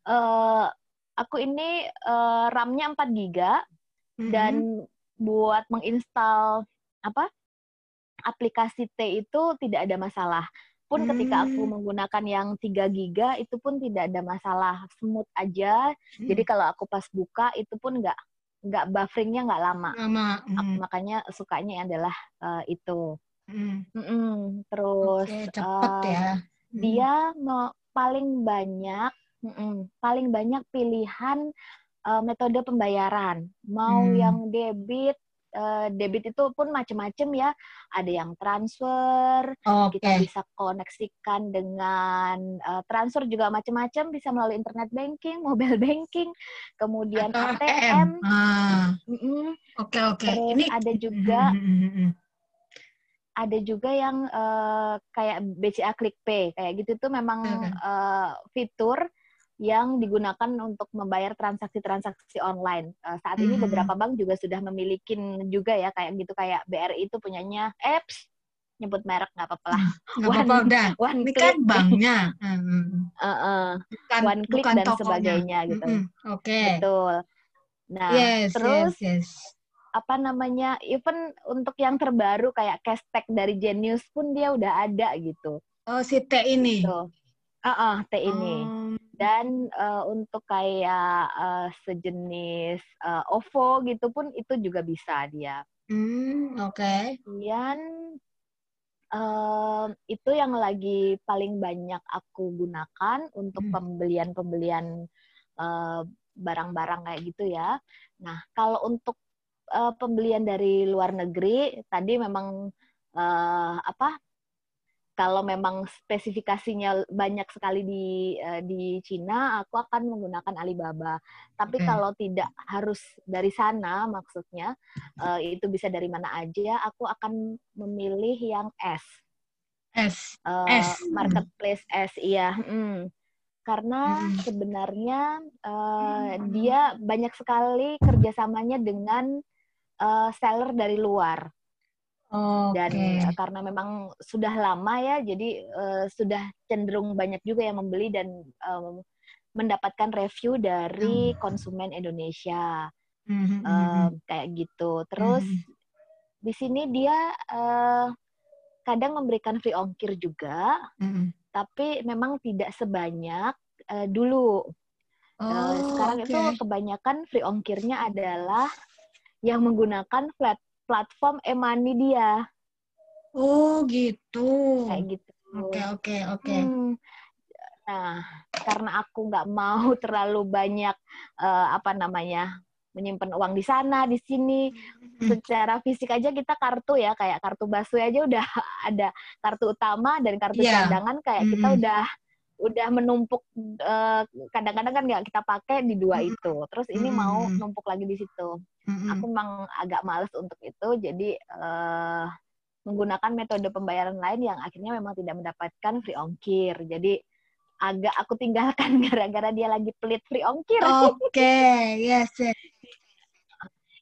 S3: eh, aku ini eh, RAM-nya 4 GB
S2: Mm-mm.
S3: dan buat menginstal apa aplikasi T itu tidak ada masalah. Pun ketika aku
S2: Hmm.
S3: menggunakan yang 3 GB itu pun tidak ada masalah, smooth aja.
S2: Mm.
S3: Jadi kalau aku pas buka itu pun nggak nggak bufferingnya nggak lama.
S2: Nama.
S3: Aku
S2: mm,
S3: makanya sukanya adalah eh, itu.
S2: mm.
S3: Mm-mm. Terus
S2: Oke, cepet
S3: eh,
S2: ya. Mm.
S3: dia mau paling banyak mm-mm, paling banyak pilihan eh, metode pembayaran. Mau
S2: Hmm.
S3: yang debit uh, debit itu pun macam-macam ya. Ada yang transfer,
S2: okay.
S3: kita bisa koneksikan dengan uh, transfer juga macam-macam, bisa melalui internet banking, (laughs) mobile banking, kemudian
S2: Atau
S3: ATM.
S2: Ah.
S3: Mm -mm.
S2: Oke oke. Ini
S3: ada (laughs) juga
S2: Mm, mm, mm.
S3: ada juga yang uh, kayak BCA ClickPay kayak gitu tuh memang
S2: Oke.
S3: uh, fitur yang digunakan untuk membayar transaksi-transaksi online. Uh, saat ini
S2: Mhm.
S3: beberapa bank juga sudah memiliki juga ya kayak gitu kayak BRI itu punyanya apps nyebut merek nggak apa-apa lah. (laughs)
S2: nggak apa-apa udah.
S3: One
S2: Ini
S3: click,
S2: kan banknya. Mm, mm.
S3: uh, uh,
S2: Bukan,
S3: one click
S2: bukan
S3: dan
S2: tokonya.
S3: sebagainya gitu.
S2: Mm, mm. Oke.
S3: Betul. Nah,
S2: Yes,
S3: terus
S2: yes, yes.
S3: apa namanya? Even untuk yang terbaru kayak cashback dari Genius pun dia udah ada gitu.
S2: Oh, si T ini.
S3: Tuh. Ah, ah, T ini.
S2: Oh,
S3: Dan eh, untuk kayak eh, sejenis eh, OVO gitu pun itu juga bisa dia.
S2: hmm, oke.
S3: Kemudian em, itu yang lagi paling banyak aku gunakan untuk
S2: Hmm.
S3: pembelian-pembelian eh, barang-barang kayak gitu ya. Nah, kalau untuk eh, pembelian dari luar negeri tadi memang eh, apa? Kalau memang spesifikasinya banyak sekali di eh, di Cina, aku akan menggunakan Alibaba. Tapi
S2: Oke.
S3: kalau tidak harus dari sana, maksudnya eh, itu bisa dari mana aja, aku akan memilih yang S,
S2: S.
S3: eh,
S2: S.
S3: marketplace S, iya. mm. Karena
S2: Mm.
S3: sebenarnya eh, dia banyak sekali kerjasamanya dengan eh, seller dari luar dan
S2: Oke.
S3: eh, karena memang sudah lama ya, jadi eh, sudah cenderung banyak juga yang membeli dan em, mendapatkan review dari konsumen Indonesia
S2: Mhm, mhm,
S3: em, kayak gitu. Terus
S2: Mhm.
S3: di sini dia eh, kadang memberikan free ongkir juga,
S2: mhm.
S3: tapi memang tidak sebanyak eh, dulu.
S2: Oh,
S3: sekarang
S2: oke.
S3: itu kebanyakan free ongkirnya adalah yang menggunakan plat platform e-money dia
S2: Oh, gitu.
S3: kayak gitu.
S2: Oke, oke, oke.
S3: Hmm. Nah, karena aku nggak mau (laughs) terlalu banyak eh, apa namanya menyimpan uang di sana, di sini,
S2: Hmm.
S3: secara fisik aja kita kartu ya, kayak kartu busway aja udah (laughs) ada kartu utama dan kartu
S2: Iya.
S3: cadangan kayak kita
S2: Mm-mm.
S3: udah udah menumpuk eh, kadang-kadang kan nggak kita pakai di dua itu. Terus ini mau
S2: Mm-mm.
S3: numpuk lagi di situ.
S2: Mhm.
S3: Aku memang agak males untuk itu, jadi eh, menggunakan metode pembayaran lain yang akhirnya memang tidak mendapatkan free ongkir. Jadi agak aku tinggalkan (laughs) gara-gara dia lagi pelit free ongkir.
S2: Oke, yes, yes. (laughs)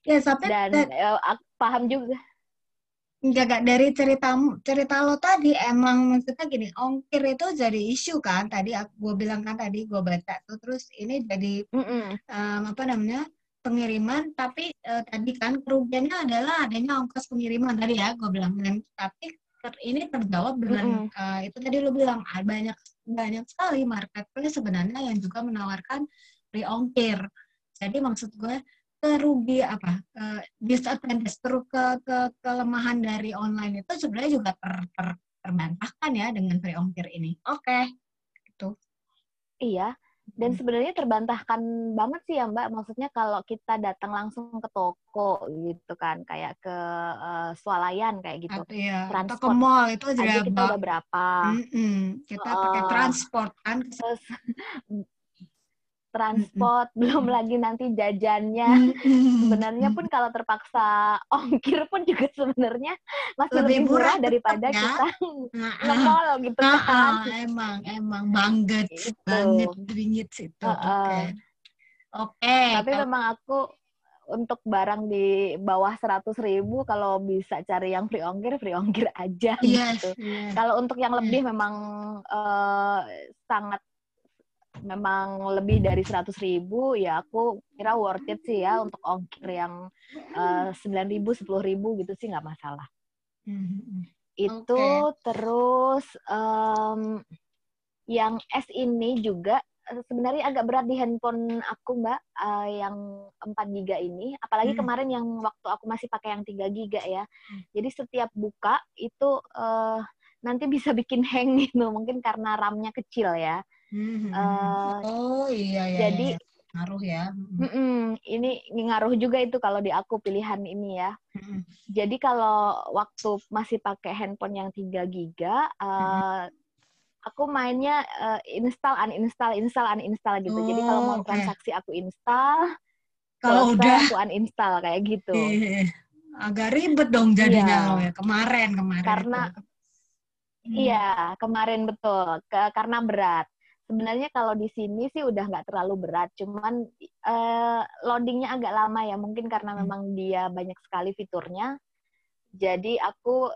S2: Yes, tapi
S3: Dan
S2: da-
S3: eh, aku paham juga.
S2: Enggak enggak, dari cerita cerita lo tadi emang maksudnya gini, ongkir itu jadi isu kan? Tadi aku gue bilang kan tadi gue baca tuh. Terus ini jadi em, apa namanya pengiriman. Tapi eh, tadi kan kerugiannya adalah adanya ongkos pengiriman tadi ya gue bilang. Dan tapi ter- ini terjawab dengan eh, itu tadi lo bilang. Ah, banyak banyak sekali marketplace sebenarnya yang juga menawarkan free ongkir. Jadi maksud gue kerugi apa eh, disadvantage ke, ke kelemahan dari online itu sebenarnya juga ter, ter- terbantahkan ya dengan free ongkir ini oke gitu
S3: Iya. Dan sebenarnya terbantahkan banget sih ya Mbak. Maksudnya kalau kita datang langsung ke toko gitu kan, kayak ke eh, swalayan kayak gitu.
S2: atau ya atau ke
S3: Transport
S2: mall itu
S3: Aja
S2: juga
S3: kita udah berapa.
S2: Mm-mm. Kita pakai
S3: Heeh.
S2: transport kan.
S3: Terus transport, belum lagi nanti jajannya. Sebenarnya pun kalau terpaksa ongkir pun juga sebenarnya masih
S2: Lebih
S3: lebih,
S2: murah
S3: murah daripada
S2: ya.
S3: kita nge-mall gitu kan.
S2: emang emang banget
S3: Gitu.
S2: banget bingit situ. Oke.
S3: Heeh.
S2: Oke.
S3: Tapi
S2: kalau-
S3: memang aku untuk barang di bawah 100 ribu kalau bisa cari yang free ongkir, free ongkir aja
S2: Yes,
S3: gitu.
S2: yes.
S3: Kalau untuk yang lebih memang eh, sangat memang lebih dari 100 ribu ya aku kira worth it sih ya untuk ongkir yang sembilan ribu, sepuluh ribu gitu sih nggak masalah.
S2: Mhm.
S3: itu terus em, yang S ini juga eh, sebenarnya agak berat di handphone aku mbak eh, yang 4 giga ini apalagi
S2: Hmm.
S3: kemarin yang waktu aku masih pakai yang 3 giga ya jadi setiap buka itu eh, nanti bisa bikin (laughs) hang gitu mungkin karena RAM-nya kecil ya
S2: Mhm.
S3: Eh,
S2: Oh iya iya.
S3: jadi
S2: iya. ngaruh ya.
S3: Mm-mm, ini ngaruh juga itu kalau di aku pilihan ini ya.
S2: Mm-mm.
S3: Jadi kalau waktu masih pakai handphone yang 3 giga, uh, aku mainnya uh, install, uninstall, install, uninstall gitu. Jadi kalau
S2: Oh,
S3: mau
S2: oke.
S3: transaksi aku install,
S2: Kalau
S3: selesai
S2: udah
S3: aku uninstall kayak gitu.
S2: eh, agak ribet dong jadinya lo ya. Kemarin kemarin
S3: Karena-
S2: itu. Hmm.
S3: Iya, kemarin betul. Ke- karena berat. Sebenarnya kalau di sini sih udah nggak terlalu berat, cuman eh, loadingnya agak lama ya. Mungkin karena
S2: Hmm.
S3: memang dia banyak sekali fiturnya. Jadi aku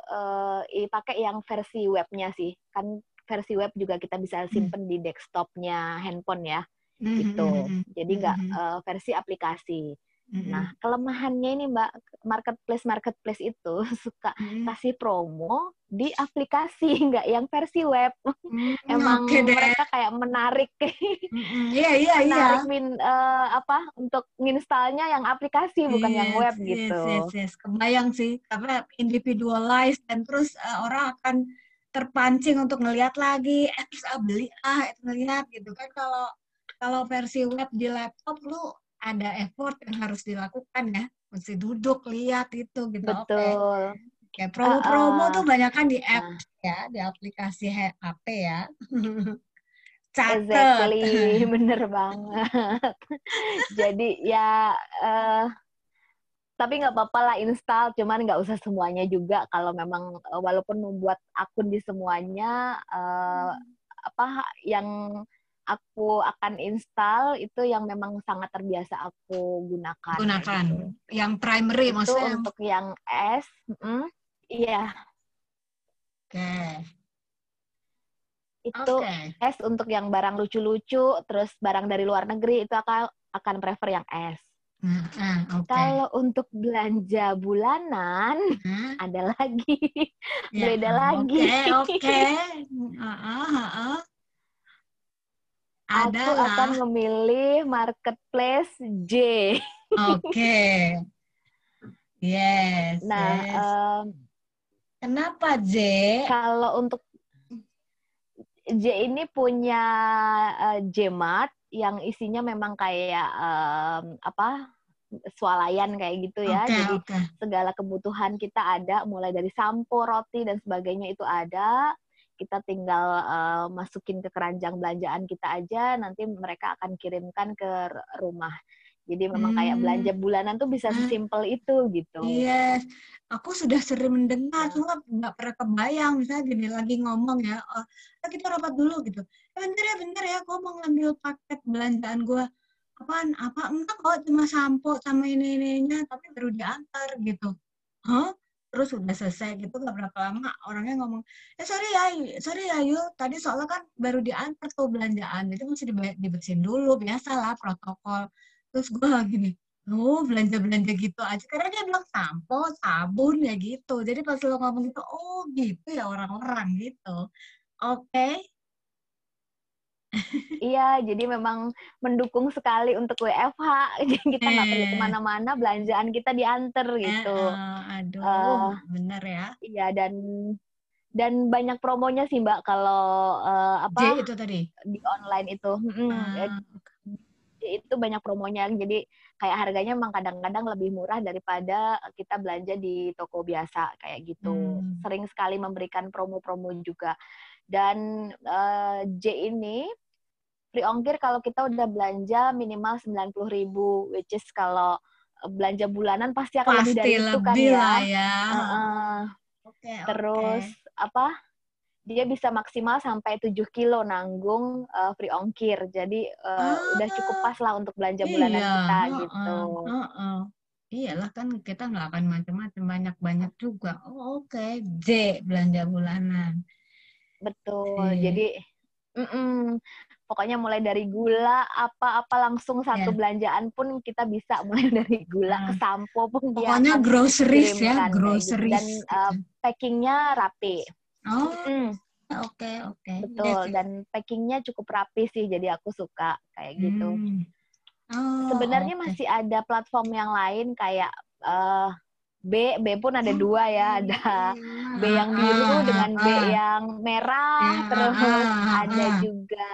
S3: i- pakai yang versi webnya sih. Kan versi web juga kita bisa simpen di desktopnya handphone ya,
S2: Hmm,
S3: gitu.
S2: hmm, hmm,
S3: Jadi nggak eh, versi aplikasi.
S2: Hmm.
S3: Nah, kelemahannya ini Mbak, marketplace marketplace itu (laughs) suka
S2: Hmm,
S3: kasih promo di aplikasi, (laughs) nggak yang versi web.
S2: hmm,
S3: Emang
S2: deh.
S3: mereka kayak menarik. (laughs)
S2: Iya iya iya.
S3: menarik min, eh, apa untuk nginstalnya yang aplikasi bukan yang
S2: Yes,
S3: web
S2: yes,
S3: gitu.
S2: Yes, yes, Kebayang sih, karena individualized dan terus eh, orang akan terpancing untuk ngelihat lagi, eh terus ah beli ah itu ngelihat gitu kan kalau kalau versi web di laptop lu ada effort yang harus dilakukan ya, mesti duduk lihat itu gitu. Oke.
S3: Betul.
S2: Kayak promo-promo
S3: Uh-uh.
S2: tuh banyak kan di app
S3: Nah.
S2: ya, di aplikasi HP ya. (laughs) Catet.
S3: Exactly, (laughs) bener banget. Jadi ya, eh, tapi nggak apa-apa lah install, cuman nggak usah semuanya juga. Kalau memang eh, walaupun membuat akun di semuanya, eh, apa yang aku akan install itu yang memang sangat terbiasa aku gunakan.
S2: Gunakan.
S3: gitu.
S2: Yang primary
S3: Itu
S2: maksudnya.
S3: untuk yang S, mm, iya
S2: Oke.
S3: itu
S2: Oke.
S3: S untuk yang barang lucu-lucu, terus barang dari luar negeri itu akan akan prefer yang S.
S2: Nah, ah, oke.
S3: Kalau untuk belanja bulanan
S2: Hah?
S3: ada lagi.
S2: Ya,
S3: Beda lagi.
S2: Oke, oke. (laughs) Heeh, heeh.
S3: Aku
S2: Adalah.
S3: akan memilih marketplace J.
S2: Oke. Yes,
S3: Nah,
S2: yes.
S3: em,
S2: Kenapa J?
S3: kalau untuk J ini punya eh, Jmart yang isinya memang kayak em, apa swalayan kayak gitu ya.
S2: Oke,
S3: Jadi
S2: oke.
S3: segala kebutuhan kita ada, mulai dari sampo, roti dan sebagainya itu ada. Kita tinggal eh, masukin ke keranjang belanjaan kita aja, nanti mereka akan kirimkan ke rumah. Jadi memang kayak
S2: Hmm.
S3: belanja bulanan tuh bisa
S2: Ah.
S3: sesimpel itu gitu.
S2: Yes, aku sudah sering mendengar, cuma nggak pernah kebayang. Misalnya gini lagi ngomong ya, oh, "Ah, kita rapat dulu gitu. "Eh, bentar ya, bentar ya, aku mau ngambil paket belanjaan gue. Apaan? Apa? Enggak kok, cuma sampo sama ini ininya, tapi baru diantar gitu. Hah? Terus udah selesai gitu, gak berapa lama orangnya ngomong, eh sorry ya, sorry ya Yul, tadi soalnya kan baru diantar tuh belanjaan, jadi mesti dibe- dibersihin dulu, biasalah protokol. Terus gue gini, Oh, belanja-belanja gitu aja. Karena dia bilang sampo, sabun, ya gitu. Jadi pas lo ngomong gitu, oh gitu ya orang-orang gitu. Oke.
S3: Iya, jadi memang mendukung sekali untuk WFH. (laughs) Jadi kita nggak perlu
S2: Eh.
S3: ke mana-mana, belanjaan kita diantar gitu.
S2: Eh, eh, aduh,
S3: Eh,
S2: bener ya.
S3: Iya dan dan banyak promonya sih Mbak kalau
S2: J
S3: apa
S2: itu tadi.
S3: di online itu.
S2: Ah,
S3: Eh, itu banyak promonya. Jadi kayak harganya memang kadang-kadang lebih murah daripada kita belanja di toko biasa kayak gitu.
S2: Hmm.
S3: Sering sekali memberikan promo-promo juga. Dan eh, J ini free ongkir kalau kita udah belanja minimal 90.000 ribu, which is kalau belanja bulanan pasti akan lebih
S2: pasti
S3: dari itu kan
S2: lebih
S3: ya.
S2: ya.
S3: Heeh.
S2: Oke,
S3: Terus apa? Dia bisa maksimal sampai 7 kilo nanggung eh, free ongkir. Jadi eh, udah cukup pas lah untuk belanja bulanan
S2: Iya,
S3: kita
S2: heeh,
S3: gitu.
S2: heeh. Iyalah kan kita nggak akan macam-macam banyak-banyak juga. Oh, oke. J belanja bulanan.
S3: Betul.
S2: Oke.
S3: Jadi mm-mm. pokoknya mulai dari gula apa-apa langsung satu
S2: Iya.
S3: belanjaan pun kita bisa (laughs) mulai dari gula ke
S2: Ah.
S3: sampo pun
S2: Pokoknya groceries ya,
S3: gitu.
S2: groceries.
S3: Dan
S2: gitu.
S3: eh, packingnya rapi.
S2: oh,
S3: Mm,
S2: oke oke.
S3: betul.
S2: Yes, yes.
S3: Dan packingnya cukup rapi sih. Jadi aku suka kayak gitu.
S2: Hmm. Oh,
S3: Sebenarnya
S2: oke.
S3: masih ada platform yang lain kayak eh, B, B pun ada dua ya, ada B yang biru
S2: Ah,
S3: dengan B
S2: ah,
S3: yang merah,
S2: Ya,
S3: terus
S2: ah,
S3: ada
S2: ah.
S3: juga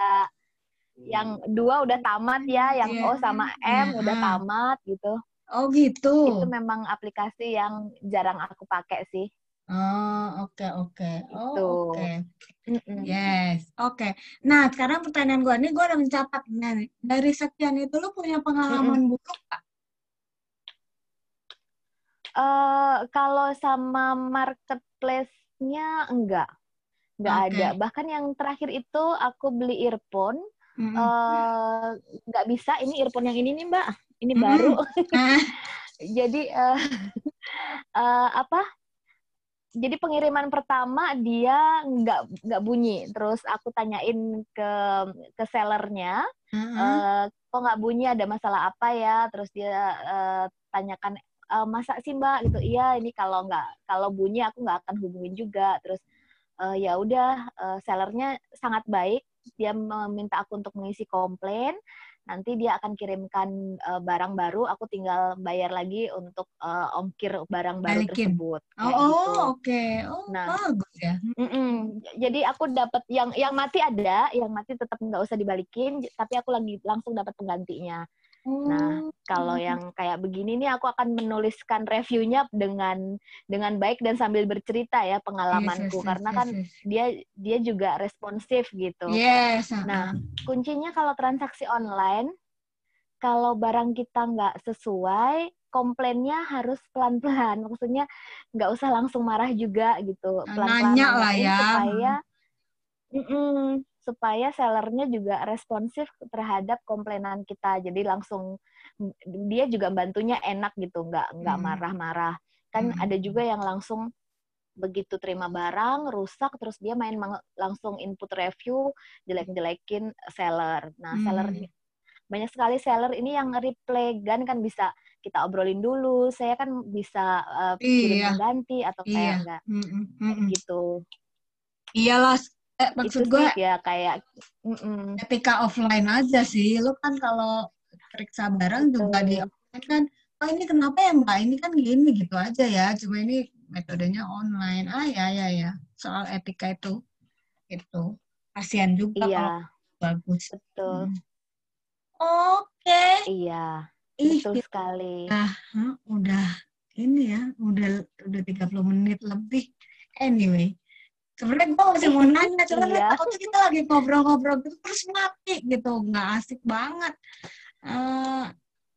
S3: yang dua udah tamat ya, yang
S2: Yeah.
S3: O sama M udah tamat gitu.
S2: Oh gitu.
S3: Itu memang aplikasi yang jarang aku pakai sih.
S2: Oh, oke oke. Oh,
S3: Gitu.
S2: oke.
S3: Mm-mm.
S2: Yes. Oke. Nah, sekarang pertanyaan gue nih, gue udah mencatatnya nih. Dari sekian itu lu punya pengalaman buruk nggak?
S3: Eh, kalau sama marketplace-nya enggak, enggak
S2: Oke.
S3: ada. Bahkan yang terakhir itu aku beli earphone,
S2: Mm-mm.
S3: eh nggak bisa. Ini earphone yang ini nih Mbak, ini
S2: Mm-mm.
S3: baru.
S2: Ah, (laughs) (laughs)
S3: Jadi eh (laughs) eh, apa? Jadi pengiriman pertama dia nggak nggak bunyi. Terus aku tanyain ke ke sellernya,
S2: ah,
S3: eh, kok nggak bunyi ada masalah apa ya terus dia eh, tanyakan "Eh, masa sih mbak gitu iya ini kalau nggak kalau bunyi aku nggak akan hubungin juga terus eh, ya udah eh, sellernya sangat baik dia meminta aku untuk mengisi komplain nanti dia akan kirimkan eh, barang baru aku tinggal bayar lagi untuk eh, ongkir barang baru
S2: Balikin.
S3: tersebut
S2: Oh, oh,
S3: gitu.
S2: oke. Oh,
S3: Nah.
S2: bagus ya.
S3: Mm-mm. Jadi aku dapat yang yang mati ada, yang mati tetap nggak usah dibalikin, tapi aku lagi langsung dapat penggantinya. Nah,
S2: Oh,
S3: kalau yang kayak begini nih aku akan menuliskan reviewnya dengan dengan baik dan sambil bercerita ya pengalamanku
S2: yes, yes,
S3: karena
S2: yes,
S3: kan
S2: yes.
S3: dia dia juga responsif gitu.
S2: Yes. ah,
S3: Nah,
S2: ah.
S3: kuncinya kalau transaksi online kalau barang kita nggak sesuai, komplainnya harus pelan-pelan. Maksudnya nggak usah langsung marah juga gitu. Pelan-pelan
S2: nanya lah ya.
S3: supaya Mm-mm, supaya sellernya juga responsif terhadap komplainan kita. Jadi langsung dia juga bantunya enak gitu, nggak nggak
S2: Hmm.
S3: marah-marah. Kan
S2: Hmm.
S3: ada juga yang langsung begitu terima barang rusak terus dia main langsung input review jelek-jelekin seller. Nah,
S2: Hmm.
S3: seller banyak sekali seller ini yang reply gan kan bisa kita obrolin dulu. Saya kan bisa uh, kirim
S2: Iya.
S3: pengganti atau kayak
S2: Iya.
S3: enggak
S2: Mm-mm, mm-mm.
S3: gitu.
S2: Iyalah, eh, maksud gue
S3: ya kayak mm-mm.
S2: ketika offline aja sih. Lu kan kalau periksa barang juga di
S3: Betul.
S2: offline kan, oh ini kenapa ya mbak? Ini kan gini gitu aja ya. Cuma ini metodenya online. Ah ya ya ya. Soal etika itu, itu kasihan juga kalau
S3: Iya,
S2: bagus.
S3: betul.
S2: Hmm. Oke.
S3: Iya,
S2: Ih,
S3: betul sekali.
S2: Hah, udah ini ya, udah udah 30 menit lebih. Anyway, sebenarnya gue masih mau nanya, cuman
S3: Iya.
S2: takutnya kita lagi ngobrol-ngobrol gitu terus mati gitu, nggak asik banget. Eh,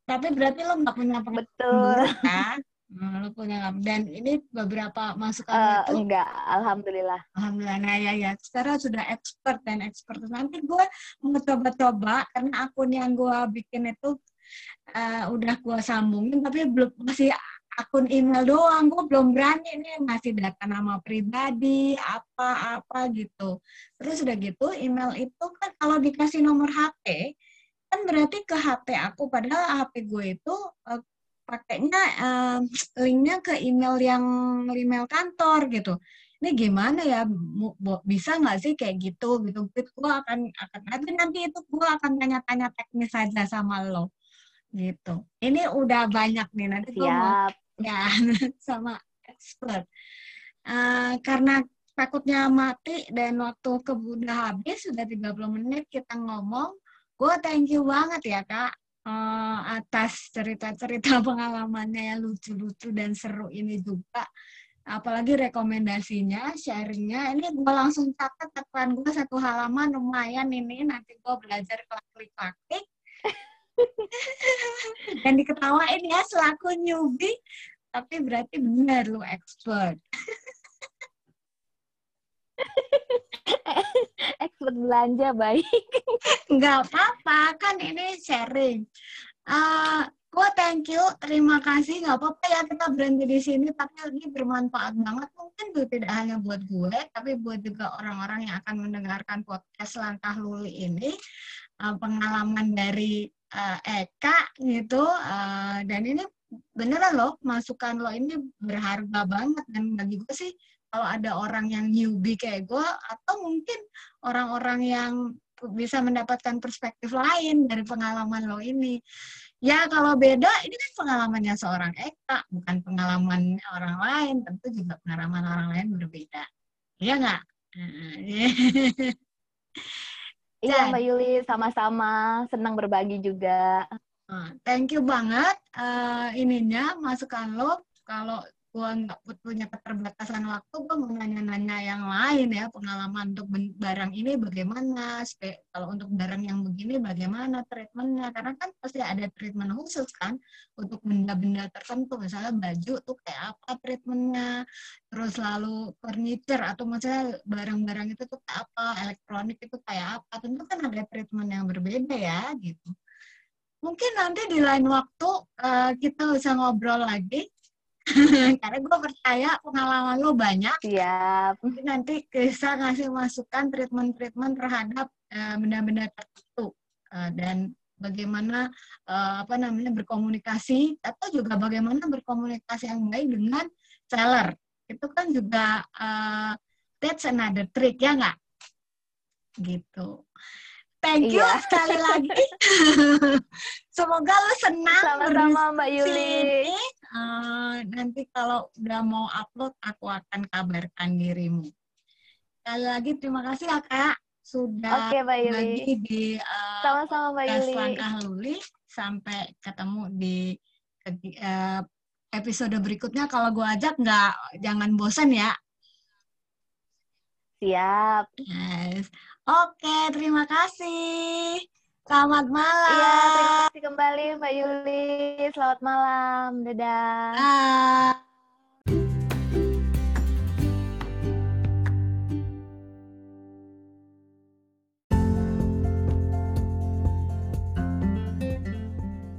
S2: tapi berarti lo nggak punya
S3: Betul.
S2: buruk kan? Hmm, lo punya? Dan ini beberapa masukan
S3: Eh,
S2: itu,
S3: enggak, alhamdulillah.
S2: alhamdulillah nah ya ya. Sekarang sudah expert dan expert. Nanti gue mau coba-coba karena akun yang gue bikin itu eh, udah gue sambungin tapi belum masih akun email doang. Gue belum berani nih masih data nama pribadi apa-apa gitu. Terus udah gitu email itu kan kalau dikasih nomor HP kan berarti ke HP aku. Padahal HP gue itu eh, pakainya eh, linknya ke email yang email kantor gitu. Ini gimana ya? Bisa nggak sih kayak gitu? Gitu. Gue akan akan nanti nanti itu gue akan tanya-tanya teknis saja sama lo. Gitu. Ini udah banyak nih. Nanti
S3: Siap.
S2: Ya (laughs) sama expert. Eh, karena takutnya mati dan waktu kebunda habis sudah 30 menit kita ngomong gue thank you banget ya kak eh, atas cerita-cerita (laughs) pengalamannya yang lucu-lucu dan seru ini juga. Apalagi rekomendasinya sharingnya. Ini gue langsung catat catatan gue satu halaman lumayan ini. Nanti gue belajar klik-klik (laughs) dan diketawain ya selaku newbie tapi berarti benar lu expert. (laughs)
S3: Expert belanja baik. (laughs)
S2: nggak apa-apa kan ini sharing. Eh gue thank you terima kasih nggak apa-apa ya kita berhenti di sini tapi ini bermanfaat banget. Mungkin itu tidak hanya buat gue tapi buat juga orang-orang yang akan mendengarkan podcast langkah luli ini. Eh, pengalaman dari eh, Eka gitu Eh, dan ini beneran loh masukan lo ini berharga banget dan bagi gue sih kalau ada orang yang newbie kayak gue atau mungkin orang-orang yang bisa mendapatkan perspektif lain dari pengalaman lo ini. Ya kalau beda ini kan pengalamannya seorang Eka, bukan pengalaman orang lain, tentu juga pengalaman orang lain berbeda. Iya nggak? (laughs)
S3: Iya Mbak Yuli, sama-sama. Senang berbagi juga.
S2: Uh, thank you banget uh, ininya masukan lo. Kalau gue nggak punya keterbatasan waktu, gue mau nanya-nanya yang lain ya, pengalaman untuk barang ini bagaimana, kalau untuk barang yang begini bagaimana treatmentnya, karena kan pasti ada treatment khusus kan untuk benda-benda tertentu, misalnya baju tuh kayak apa treatmentnya, terus lalu furniture atau misalnya barang-barang itu tuh kayak apa, elektronik itu kayak apa, tentu kan ada treatment yang berbeda ya gitu. Mungkin nanti di lain waktu uh, kita bisa ngobrol lagi (laughs) karena gue percaya pengalaman lo banyak.
S3: Siap.
S2: Mungkin nanti bisa ngasih masukan treatment-treatment terhadap uh, benda-benda tertentu uh, dan bagaimana uh, apa namanya berkomunikasi atau juga bagaimana berkomunikasi yang baik dengan seller. Itu kan juga uh, that's another trick ya nggak? Gitu. Thank you iya. sekali lagi. (laughs) Semoga lo senang
S3: sama-sama Mbak Yuli.
S2: Uh, nanti kalau udah mau upload, aku akan kabarkan dirimu. Sekali lagi terima kasih ya Kak sudah
S3: Oke, Mbak Yuli.
S2: bagi di uh,
S3: sama-sama Mbak Yuli.
S2: Langkah Luli. Sampai ketemu di uh, episode berikutnya. Kalau gue ajak nggak jangan bosan ya.
S3: Siap.
S2: Yes. Oke, terima kasih. Selamat malam.
S3: Iya, terima kasih kembali Mbak Yuli. Selamat malam. Dadah.
S2: Ah.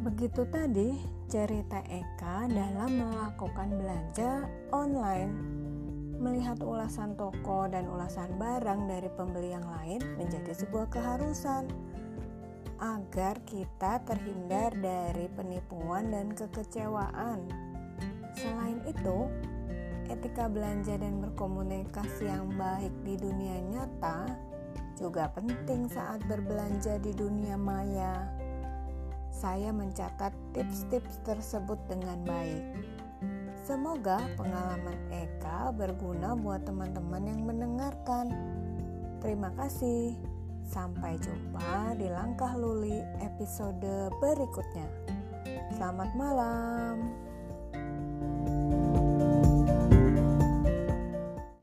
S1: Begitu tadi cerita Eka dalam melakukan belanja online melihat ulasan toko dan ulasan barang dari pembeli yang lain menjadi sebuah keharusan agar kita terhindar dari penipuan dan kekecewaan. Selain itu, etika belanja dan berkomunikasi yang baik di dunia nyata juga penting saat berbelanja di dunia maya. Saya mencatat tips-tips tersebut dengan baik. Semoga pengalaman Eka berguna buat teman-teman yang mendengarkan. Terima kasih. Sampai jumpa di Langkah Luli episode berikutnya. Selamat malam. thank you